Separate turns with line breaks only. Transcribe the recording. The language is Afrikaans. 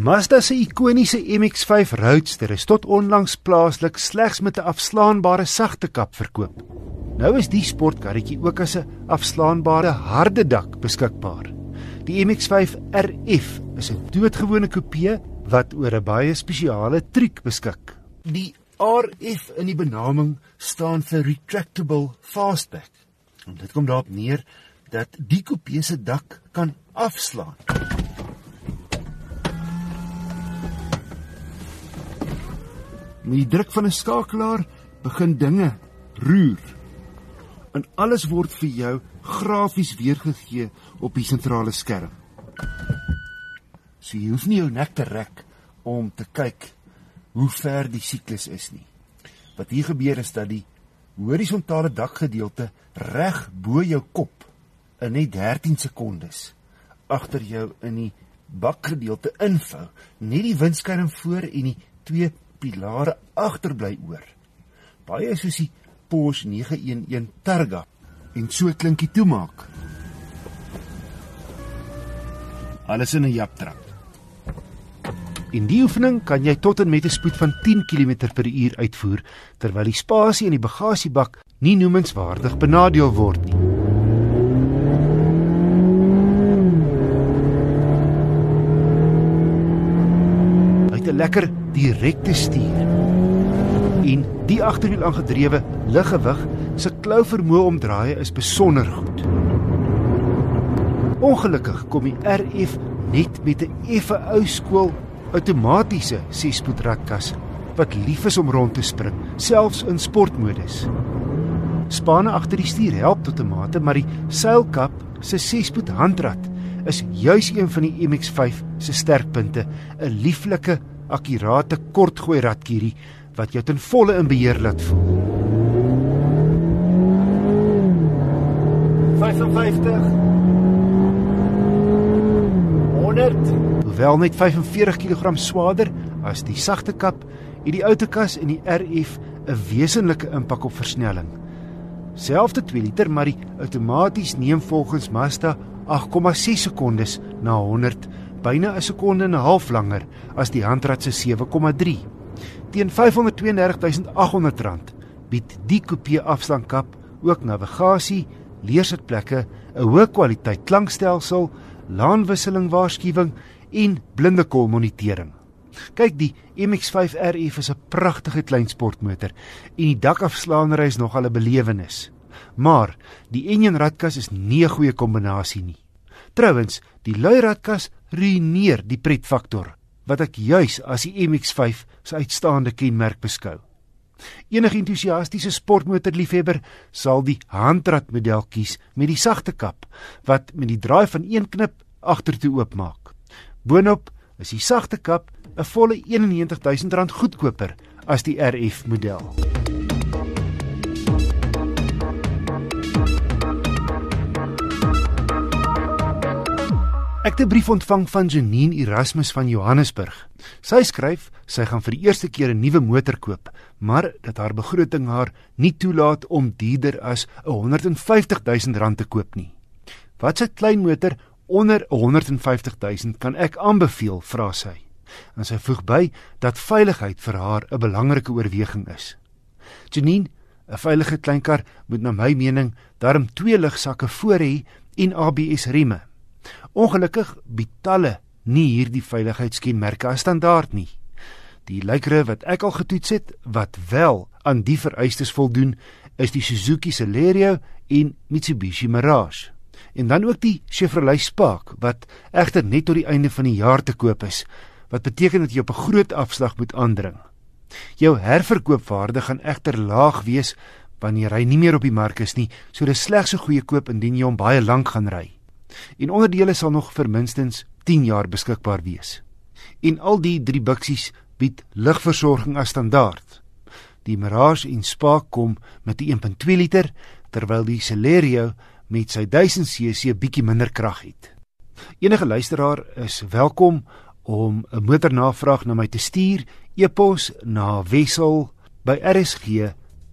Mazda se ikoniese MX-5 Roadster is tot onlangs plaaslik slegs met 'n afslaanbare sagte kap verkoop. Nou is die sportkarretjie ook as 'n afslaanbare harde dak beskikbaar. Die MX-5 RF is 'n doodgewone kopie wat oor 'n baie spesiale triek beskik. Die RF in die benaming staan vir retractable fastback. En dit kom daarop neer dat die kopie se dak kan afslaan. Met die druk van 'n skakelaar begin dinge roer. En alles word vir jou grafies weergegee op die sentrale skerm. So jy hoef nie jou nek te rek om te kyk hoe ver die siklus is nie. Wat hier gebeur is dat die horisontale dakgedeelte reg bo jou kop in net 13 sekondes agter jou in die bakgedeelte invou, net die windskerm voor en die twee pilare agterbly oor. Baie soos die Porsche 911 Targa en so klink die toemaak. Alles in 'n japtrap. In die oefening kan jy tot en met 'n spoed van 10 km/h uitvoer terwyl die spasie in die bagasiebak nie noemenswaardig benadeel word nie. 'n lekker direkte stuur. En die agterwiel aangedrewe liggewig se klou vermoë om draaie is besonder goed. Ongelukkig kom die RF net met 'n effe ou skool outomatiese 6-spoed ratkas wat lief is om rond te spring, selfs in sportmodus. Spanne agter die stuur help tot 'n mate, maar die seilkap se 6-spoed handrat is juis een van die MX5 se sterkpunte, 'n lieflike akkurate kortgooi ratkierie wat jou ten volle in beheer laat voel. 55 100 Hoewel net 45 kg swaarder as die sagte kap, het die outekas en die RF 'n wesenlike impak op versnelling. Selfde 2 liter, maar die outomaties neem volgens Mazda 8,6 sekondes na 100 byna 'n sekonde en 'n half langer as die handrat se 7,3. Teen R530800 bied die kopie afstandkap ook navigasie, leersitplekke, 'n hoë kwaliteit klankstelsel, laanwisseling waarskuwing en blindekol monitering. Kyk, die MX5 RF is 'n pragtige klein sportmotor en die dakafslaanery is nogal 'n belewenis. Maar die enjin ratkas is nie 'n goeie kombinasie nie. Trouwens, die lui ratkas ruïneer die pretfaktor wat ek juis as die MX5 se uitstaande kenmerk beskou. Enige entoesiastiese sportmotorliefhebber sal die handrat model kies met die sagte kap wat met die draai van een knip agtertoe oopmaak. Boonop is die sagte kap 'n volle R91000 goedkoper as die RF model. Ek het 'n brief ontvang van Janine Erasmus van Johannesburg. Sy skryf sy gaan vir die eerste keer 'n nuwe motor koop, maar dat haar begroting haar nie toelaat om duurder as R150 000 te koop nie. Wat 'n klein motor onder R150 000 kan ek aanbeveel, vra sy. En sy voeg by dat veiligheid vir haar 'n belangrike oorweging is. Janine, 'n veilige kleinkar moet na my mening darm twee ligsakke voor hê en ABS remme. Ongelukkig bied talle nie hierdie veiligheidskenmerke as standaard nie. Die lykre wat ek al getoets het wat wel aan die vereistes voldoen, is die Suzuki Celerio en Mitsubishi Mirage. En dan ook die Chevrolet Spark wat egter net tot die einde van die jaar te koop is, wat beteken dat jy op 'n groot afslag moet aandring. Jou herverkoopwaarde gaan egter laag wees wanneer hy nie meer op die mark is nie, so dis slegs 'n goeie koop indien jy hom baie lank gaan ry en onderdele sal nog vir minstens 10 jaar beskikbaar wees. En al die drie buksies bied ligversorging as standaard. Die Mirage en Spark kom met 'n 1.2 liter terwyl die Celerio met sy 1000 cc bietjie minder krag het. Enige luisteraar is welkom om 'n motornavraag na my te stuur e-pos na wissel by rsg.co.za.